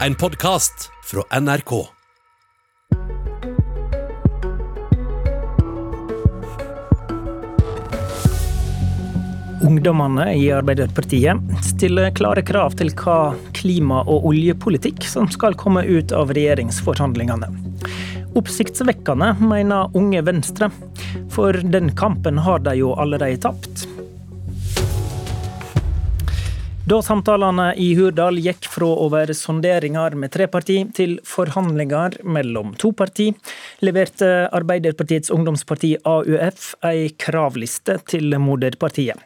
En podkast fra NRK. Ungdommene i Arbeiderpartiet stiller klare krav til hva klima- og oljepolitikk som skal komme ut av regjeringsforhandlingene. Oppsiktsvekkende, mener Unge Venstre, for den kampen har de jo allerede tapt. Da samtalene i Hurdal gikk fra å være sonderinger med tre parti til forhandlinger mellom to parti, leverte Arbeiderpartiets ungdomsparti AUF ei kravliste til moderpartiet.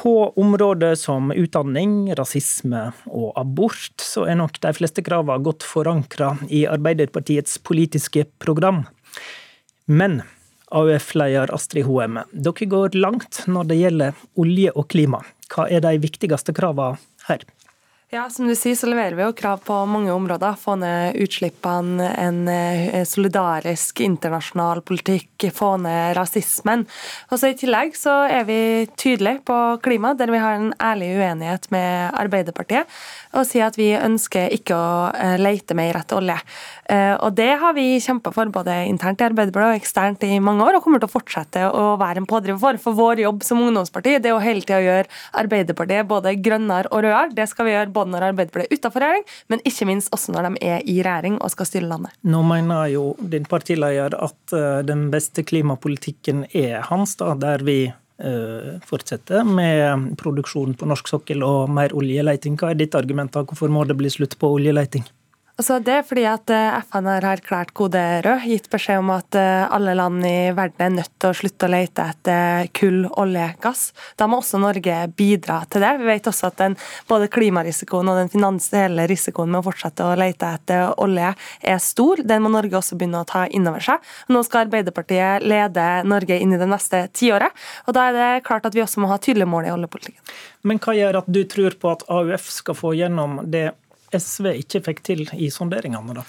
På områder som utdanning, rasisme og abort, så er nok de fleste kravene godt forankra i Arbeiderpartiets politiske program. Men AUF-leder Astrid Hoem, dere går langt når det gjelder olje og klima. Hva er de viktigste kravene her? Ja, som du sier, så leverer vi jo krav på mange områder. Få ned utslippene, en eh, solidarisk internasjonal politikk, få ned rasismen. Og så I tillegg så er vi tydelige på klima, der vi har en ærlig uenighet med Arbeiderpartiet. Og sier at vi ønsker ikke å leite lete mer etter olje. Eh, og Det har vi kjempa for både internt i Arbeiderpartiet og eksternt i mange år, og kommer til å fortsette å være en pådriver for. For vår jobb som ungdomsparti det er å hele tida gjøre Arbeiderpartiet både grønnere og rødere. Det skal vi gjøre både både når Arbeiderpartiet er utenfor regjering, men ikke minst også når de er i regjering og skal styre landet. Nå mener jo din partileder at eh, den beste klimapolitikken er hans, da, der vi fortsette fortsetter med produksjon på norsk sokkel og mer oljeleiting. Hva er ditt argument? da? Hvorfor må det bli slutt på oljeleiting? Altså det er fordi at eh, FN har erklært kode rød, gitt beskjed om at eh, alle land i verden er nødt til å slutte å lete etter kull, olje, gass. Da må også Norge bidra til det. Vi vet også at den, både klimarisikoen og den finansielle risikoen med å fortsette å lete etter olje er stor. Den må Norge også begynne å ta inn over seg. Nå skal Arbeiderpartiet lede Norge inn i det neste tiåret. og Da er det klart at vi også må ha tydelige mål i oljepolitikken. Men hva gjør at du tror på at AUF skal få gjennom det SV ikke fikk til i sonderingene, da?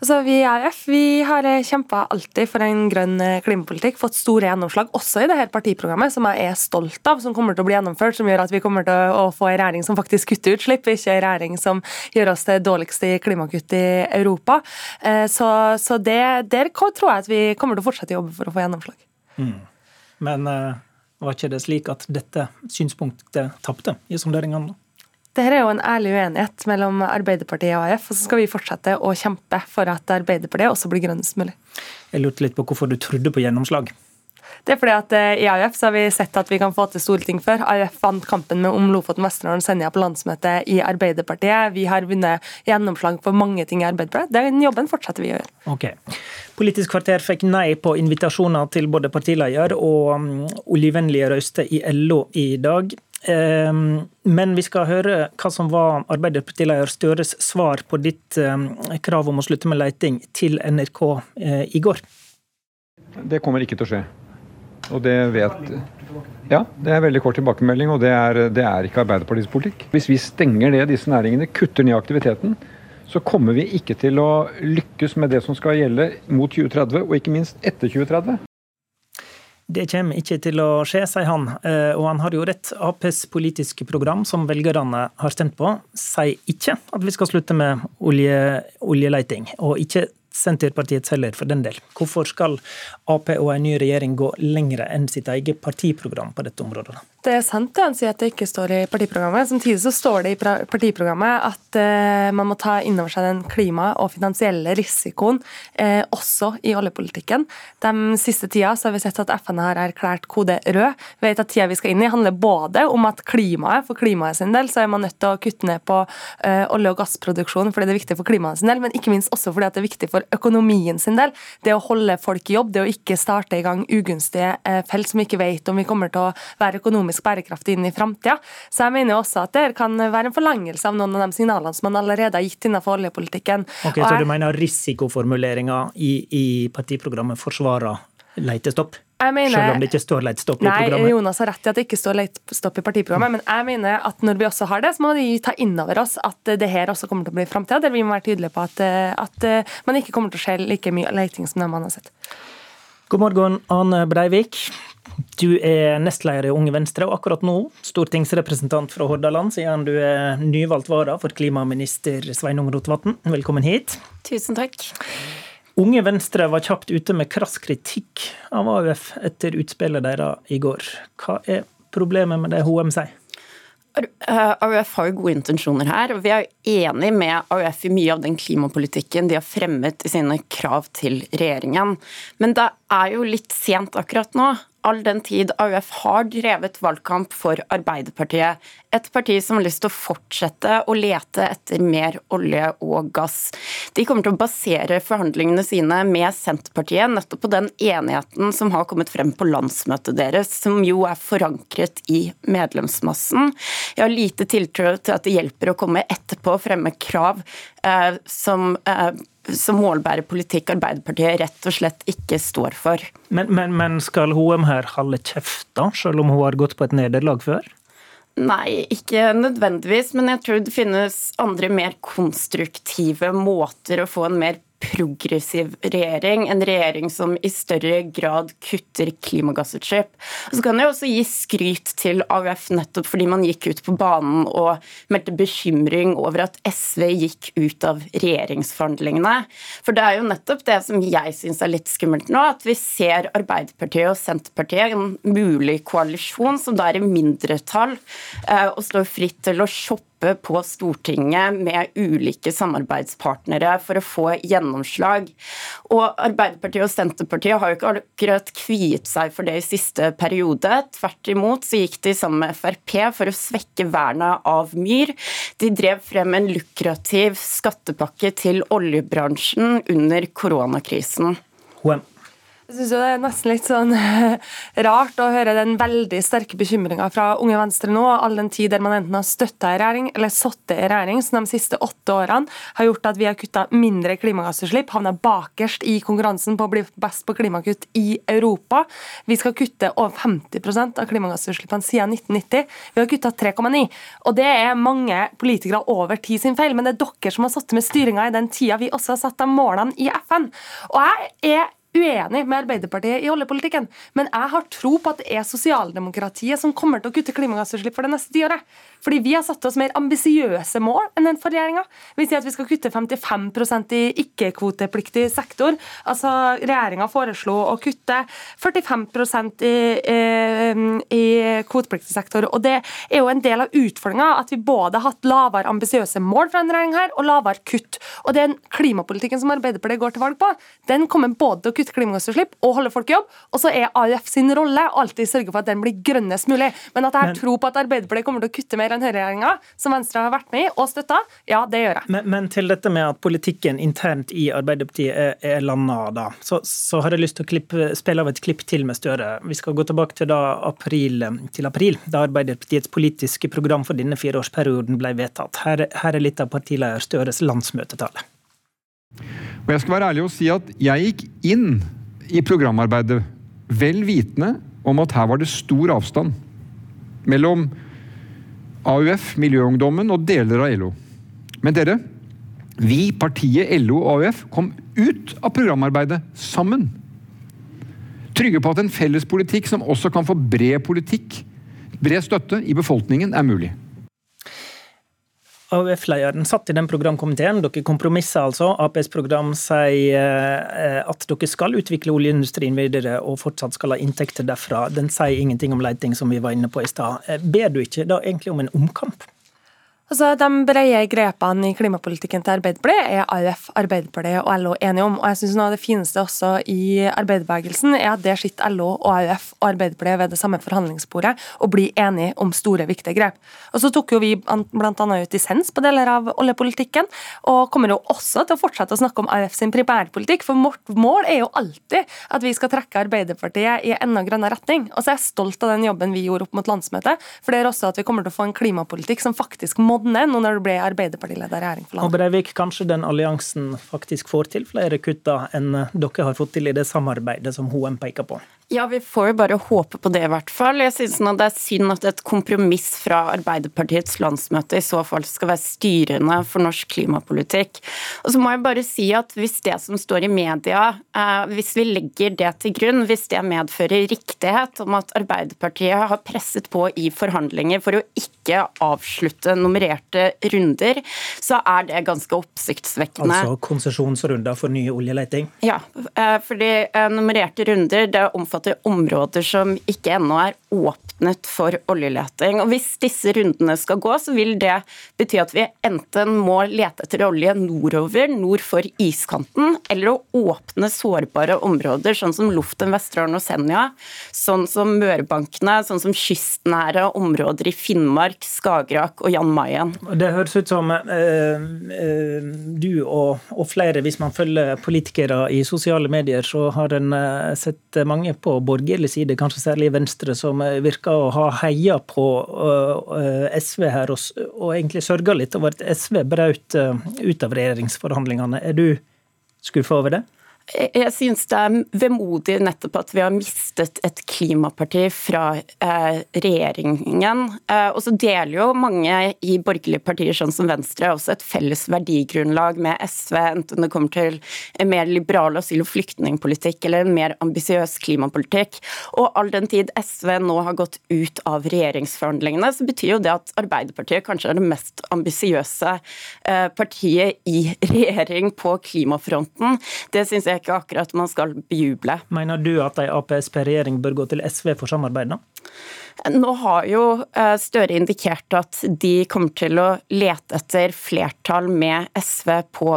Altså, vi i AUF vi har kjempa alltid for en grønn eh, klimapolitikk, fått store gjennomslag, også i det her partiprogrammet, som jeg er stolt av, som kommer til å bli gjennomført, som gjør at vi kommer til å få en regjering som faktisk kutter utslipp, ikke en regjering som gjør oss til dårligste i klimakutt i Europa. Eh, så, så det, der tror jeg at vi kommer til å fortsette å jobbe for å få gjennomslag. Mm. Men var ikke det slik at dette synspunktet tapte i sonderingene? Dette er jo en ærlig uenighet mellom Arbeiderpartiet og AF, og så skal vi fortsette å kjempe for at Arbeiderpartiet også blir grønnest mulig. Jeg lurte litt på hvorfor du trodde på gjennomslag. Det er fordi at eh, I AUF så har vi sett at vi kan få til store ting før. AUF vant kampen med om Lofoten, Vesterålen og Senja på landsmøtet i Arbeiderpartiet. Vi har vunnet gjennomslag for mange ting i Arbeiderpartiet. Den jobben fortsetter vi å gjøre. Ok. Politisk kvarter fikk nei på invitasjoner til både partileder og um, oljevennlige røyster i LO i dag. Ehm, men vi skal høre hva som var Arbeiderpartileder Støres svar på ditt ehm, krav om å slutte med leiting til NRK eh, i går. Det kommer ikke til å skje. Og det vet Ja, det er veldig kort tilbakemelding, og det er, det er ikke Arbeiderpartiets politikk. Hvis vi stenger ned disse næringene, kutter ned aktiviteten, så kommer vi ikke til å lykkes med det som skal gjelde mot 2030, og ikke minst etter 2030. Det kommer ikke til å skje, sier han. Eh, og han har jo rett. Aps politiske program, som velgerne har stemt på, sier ikke at vi skal slutte med olje, oljeleiting. Og ikke Senterpartiets heller, for den del. Hvorfor skal Ap og en ny regjering gå lengre enn sitt eget partiprogram på dette området? Det er sant det han sier at det ikke står i partiprogrammet. Samtidig så står det i partiprogrammet at uh, man må ta inn over seg den klima- og finansielle risikoen uh, også i oljepolitikken. De siste tida så har vi sett at FN har erklært kode rød. Vi vet at tida vi skal inn i handler både om at klimaet, for klimaet sin del så er man nødt til å kutte ned på uh, olje- og gassproduksjon fordi det er viktig for klimaet sin del, men ikke minst også fordi det er viktig for økonomien sin del. Det å holde folk i jobb, det å ikke starte i gang ugunstige felt som vi ikke vet om vi kommer til å være økonomisk bærekraftige inn i framtida. Så jeg mener også at det kan være en forlangelse av noen av de signalene som man allerede har gitt innenfor oljepolitikken. Ok, Så du mener risikoformuleringa i, i partiprogrammet forsvarer leitestopp? Mener, Selv om det ikke står leitstopp i programmet? Nei, Jonas har rett i at det ikke står leitstopp i partiprogrammet, men jeg mener at når vi også har det, så må vi ta inn over oss at det her også kommer til å bli framtida, der vi må være tydelige på at, at man ikke kommer til å skje like mye leiting som det man har sett. God morgen, Ane Breivik. Du er nestleder i Unge Venstre, og akkurat nå stortingsrepresentant fra Hordaland, siden du er nyvalgt vara for klimaminister Sveinung Rotevatn. Velkommen hit. Tusen takk. Unge Venstre var kjapt ute med krass kritikk av AUF etter utspillet deres i går. Hva er problemet med det HM sier? AUF har jo gode intensjoner her, og vi er enig med AUF i mye av den klimapolitikken de har fremmet i sine krav til regjeringen. Men det er jo litt sent akkurat nå all den tid AUF har drevet valgkamp for Arbeiderpartiet, et parti som har lyst til å fortsette å lete etter mer olje og gass. De kommer til å basere forhandlingene sine med Senterpartiet nettopp på den enigheten som har kommet frem på landsmøtet deres, som jo er forankret i medlemsmassen. Jeg har lite tiltro til at det hjelper å komme etterpå og fremme krav eh, som eh, som målbærer politikk Arbeiderpartiet rett og slett ikke står for. Men, men, men skal Hoem her holde kjeft, da, selv om hun har gått på et nederlag før? Nei, ikke nødvendigvis, men jeg tror det finnes andre mer konstruktive måter å få en mer progressiv regjering, en regjering som i større grad kutter klimagassutslipp. Så kan jeg også gi skryt til AUF nettopp fordi man gikk ut på banen og meldte bekymring over at SV gikk ut av regjeringsforhandlingene. For det er jo nettopp det som jeg syns er litt skummelt nå, at vi ser Arbeiderpartiet og Senterpartiet, en mulig koalisjon som da er i mindretall eh, og står fritt til å shoppe oppe på Stortinget med ulike samarbeidspartnere for å få gjennomslag. Og Arbeiderpartiet og Senterpartiet har jo ikke akkurat kviet seg for det i siste periode. Tvert imot så gikk de sammen med Frp for å svekke vernet av myr. De drev frem en lukrativ skattepakke til oljebransjen under koronakrisen. HM. Jeg synes det er nesten litt sånn rart å høre den veldig sterke bekymringa fra Unge Venstre nå, all den tid der man enten har støtta i regjering eller sittet i regjering, som de siste åtte årene har gjort at vi har kutta mindre klimagassutslipp, havna bakerst i konkurransen på å bli best på klimakutt i Europa. Vi skal kutte over 50% av klimagassutslippene siden 1990. Vi har kutta 3,9. Og det er mange politikere over tid sin feil, men det er dere som har sittet med styringa i den tida vi også har satt de målene i FN. Og jeg er uenig med Arbeiderpartiet i oljepolitikken, men jeg har tro på at det er sosialdemokratiet som kommer til å kutte klimagassutslipp for det neste tiåret. Fordi vi har satt oss mer ambisiøse mål enn den forrige regjeringa. Vi sier at vi skal kutte 55% i ikke-kvotepliktig sektor. Altså, Regjeringa foreslo å kutte 45 i, i, i kvotepliktig sektor. Og det er jo en del av utfordringa at vi både har hatt lavere ambisiøse mål fra denne regjeringa her, og lavere kutt. Og den klimapolitikken som Arbeiderpartiet går til valg på, den kommer både til å kutte klimagassutslipp og holde folk i jobb. Og så er AUF sin rolle alltid sørge for at den blir grønnest mulig. Men at jeg har tro på at Arbeiderpartiet kommer til å kutte mer mer enn høyreregjeringa, som Venstre har vært med i og støtta, ja, det gjør jeg. Men, men, til dette med at politikken internt i Arbeiderpartiet er, er landa, da, så, så, har jeg lyst til å klippe, spille av et klipp til med Støre. Vi skal gå tilbake til, da, april, til april, da Arbeiderpartiets politiske program for denne fireårsperioden ble vedtatt. Her, her er litt av partileder Støres landsmøtetale. Og jeg skal være ærlig og si at jeg gikk inn i programarbeidet vel vitende om at her var det stor avstand mellom AUF, Miljøungdommen og deler av LO. Men dere, vi, partiet LO og AUF, kom ut av programarbeidet sammen. Trygge på at en felles politikk som også kan få bred politikk, bred støtte i befolkningen, er mulig. AUF-lederen satt i den programkomiteen. Dere kompromisser altså. Aps program sier eh, at dere skal utvikle oljeindustrien videre og fortsatt skal ha inntekter derfra. Den sier ingenting om leiting, som vi var inne på i stad. Eh, ber du ikke da egentlig om en omkamp? Altså, De brede grepene i klimapolitikken til Arbeiderpartiet er AUF, Arbeiderpartiet og LO enige om. Og jeg synes Noe av det fineste også i arbeiderbevegelsen er at det sitter LO og AUF og Arbeiderpartiet ved det samme forhandlingsbordet og blir enige om store, viktige grep. Og Så tok jo vi bl.a. ut dissens på deler av oljepolitikken, og kommer jo også til å fortsette å snakke om AUF sin primærpolitikk. For vårt mål er jo alltid at vi skal trekke Arbeiderpartiet i enda grønnere retning. Og så er jeg stolt av den jobben vi gjorde opp mot landsmøtet, for det er også at vi kommer til å få en klimapolitikk som faktisk må modne nå når du ble Arbeiderpartileder regjering for landet. Og Breivik, kanskje den alliansen faktisk får til flere kutt enn dere har fått til i det samarbeidet som HOM peker på? Ja, vi får jo bare håpe på det, i hvert fall. Jeg synes nå det er synd at et kompromiss fra Arbeiderpartiets landsmøte i så fall skal være styrende for norsk klimapolitikk. Og så må jeg bare si at hvis det som står i media, eh, hvis vi legger det til grunn, hvis det medfører riktighet om at Arbeiderpartiet har presset på i forhandlinger for å ikke avslutte nummererte runder, så er det ganske oppsiktsvekkende. Altså konsesjonsrunder for nye oljeleting? Ja, eh, fordi eh, nummererte runder det omfatter omfatter områder som ikke ennå er åpnet for oljeleting. Og Hvis disse rundene skal gå, så vil det bety at vi enten må lete etter olje nordover, nord for iskanten, eller å åpne sårbare områder, sånn som Loften, Vesterålen og Senja, sånn som Mørebankene, sånn som kystnære områder i Finnmark, Skagerrak og Jan Mayen. Det høres ut som eh, eh, du og, og, flere, hvis man følger politikere i sosiale medier, så har en eh, sett mange på borgerlig side, kanskje særlig Venstre, som virker å ha heia på SV her, og, og egentlig sørga litt over at SV brøt ut av regjeringsforhandlingene. Er du skuffa over det? Jeg synes det er vemodig nettopp at vi har mistet et klimaparti fra eh, regjeringen. Eh, og så deler jo mange i borgerlige partier, sånn som Venstre, også et felles verdigrunnlag med SV, enten det kommer til en mer liberal asyl- og flyktningpolitikk eller en mer ambisiøs klimapolitikk. Og all den tid SV nå har gått ut av regjeringsforhandlingene, så betyr jo det at Arbeiderpartiet kanskje er det mest ambisiøse eh, partiet i regjering på klimafronten. Det synes jeg ikke akkurat man skal bejuble. Mener du at ei Ap-Sp-regjering bør gå til SV for samarbeid, da? Nå har jo eh, Støre indikert at de kommer til å lete etter flertall med SV på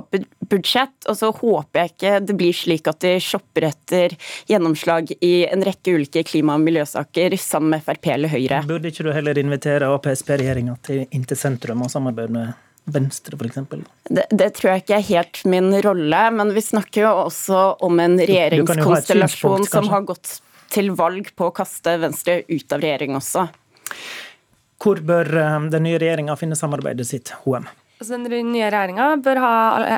budsjett. Og så håper jeg ikke det blir slik at de shopper etter gjennomslag i en rekke ulike klima- og miljøsaker sammen med Frp eller Høyre. Burde ikke du heller invitere Ap-Sp-regjeringa til sentrum og samarbeide med Venstre, f.eks.? Det, det tror jeg ikke er helt min rolle, men vi snakker jo også om en regjeringskonstellasjon som har gått til valg på å kaste Venstre ut av regjering også. Hvor bør eh, den nye regjeringa finne samarbeidet sitt, HM? Altså, den nye regjeringa bør ha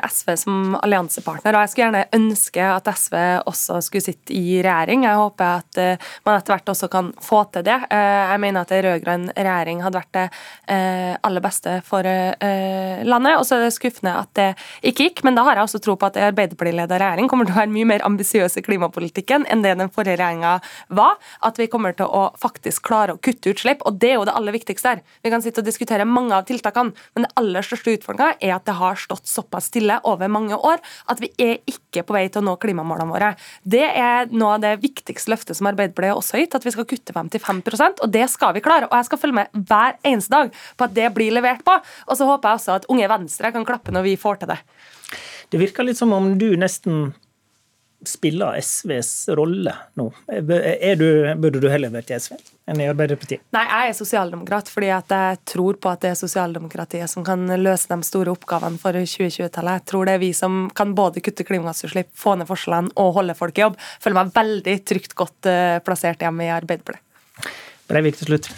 SV som alliansepartner. og Jeg skulle gjerne ønske at SV også skulle sitte i regjering. Jeg håper at uh, man etter hvert også kan få til det. Uh, jeg mener at en rød-grønn regjering hadde vært det uh, aller beste for landet. Og så er det skuffende at det ikke gikk, men da har jeg også tro på at en Arbeiderparti-ledet regjering kommer til å være mye mer ambisiøs i klimapolitikken enn det den forrige regjeringa var. At vi kommer til å faktisk klare å kutte utslipp, og det er jo det aller viktigste her. Vi kan sitte og diskutere mange av tiltakene, men det aller største utfordringa er at det har stått såpass stille over mange år at vi er ikke på vei til å nå klimamålene våre. Det er noe av det viktigste løftet som Arbeiderpartiet også har gitt, at vi skal kutte 55% og det skal vi klare. Og jeg skal følge med hver eneste dag på at det blir levert på. Og så håper jeg også at Unge Venstre kan klappe når vi får til det. Det virker litt som om du nesten spiller SVs rolle nå? Du, burde du heller vært i SV enn i Arbeiderpartiet? Nei, jeg er sosialdemokrat fordi jeg tror på at det er sosialdemokratiet som kan løse de store oppgavene for 2020-tallet. Jeg tror det er vi som kan både kutte klimagassutslipp, få ned forskjellene og holde folk i jobb. Føler meg veldig trygt godt eh, plassert hjemme i Arbeiderpartiet. Breivik til slutt.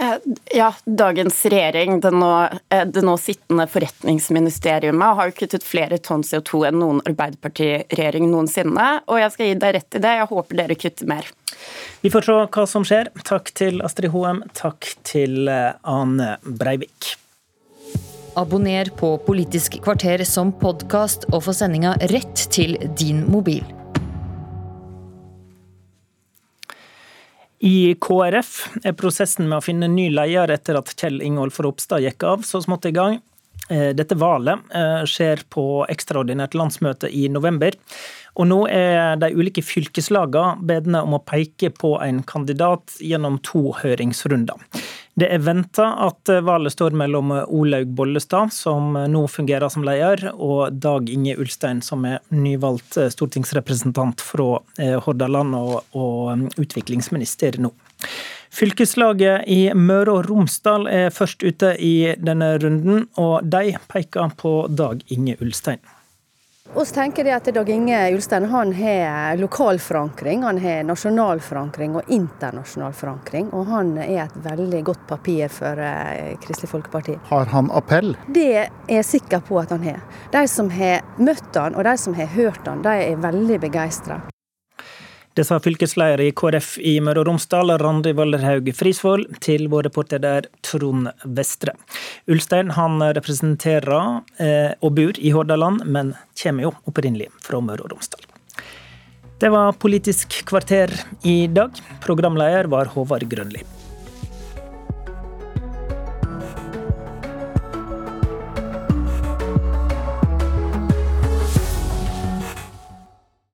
Eh, ja, dagens regjering, det nå, eh, det nå, sittende forretningsministeriet, har jo kuttet flere tonn CO2 enn noen Arbeiderpartiregjering noensinne. Og jeg skal gi deg rett i det, jeg håper dere kutter mer. Vi får se hva som skjer. Takk til Astrid Hoem, takk til eh, Ane Breivik. Abonner på Politisk kvarter som podkast, og få sendinga rett til din mobil. I KrF er prosessen med å finne ny leder etter at Kjell Ingolf Ropstad gikk av, så smått i gang. Eh, dette valget eh, skjer på ekstraordinært landsmøte i november. Og nå er de ulike fylkeslagene bedne om å peke på en kandidat gjennom to høringsrunder. Det er venta at valget står mellom Olaug Bollestad, som nå fungerer som leder, og Dag Inge Ulstein, som er nyvalgt stortingsrepresentant fra eh, Hordaland og, og um, utviklingsminister nå. Fylkeslaget i Møre og Romsdal er først ute i denne runden, og de peker på Dag Inge Ulstein. Vi tenker at Dag Inge Ulstein han har lokal forankring, han har nasjonal forankring og internasjonal forankring. Og han er et veldig godt papir for eh, Kristelig Folkeparti. Har han appell? Det er jeg sikker på at han har. De som har møtt han og de som har hørt han, de er veldig begeistra. Det sa fylkesleder i KrF i Møre og Romsdal, Randi Valderhaug Frisvold, til vår reporter der, Trond Vestre. Ulstein han representerer eh, og bor i Hordaland, men kommer jo opprinnelig fra Møre og Romsdal. Det var Politisk kvarter i dag. Programleder var Håvard Grønli.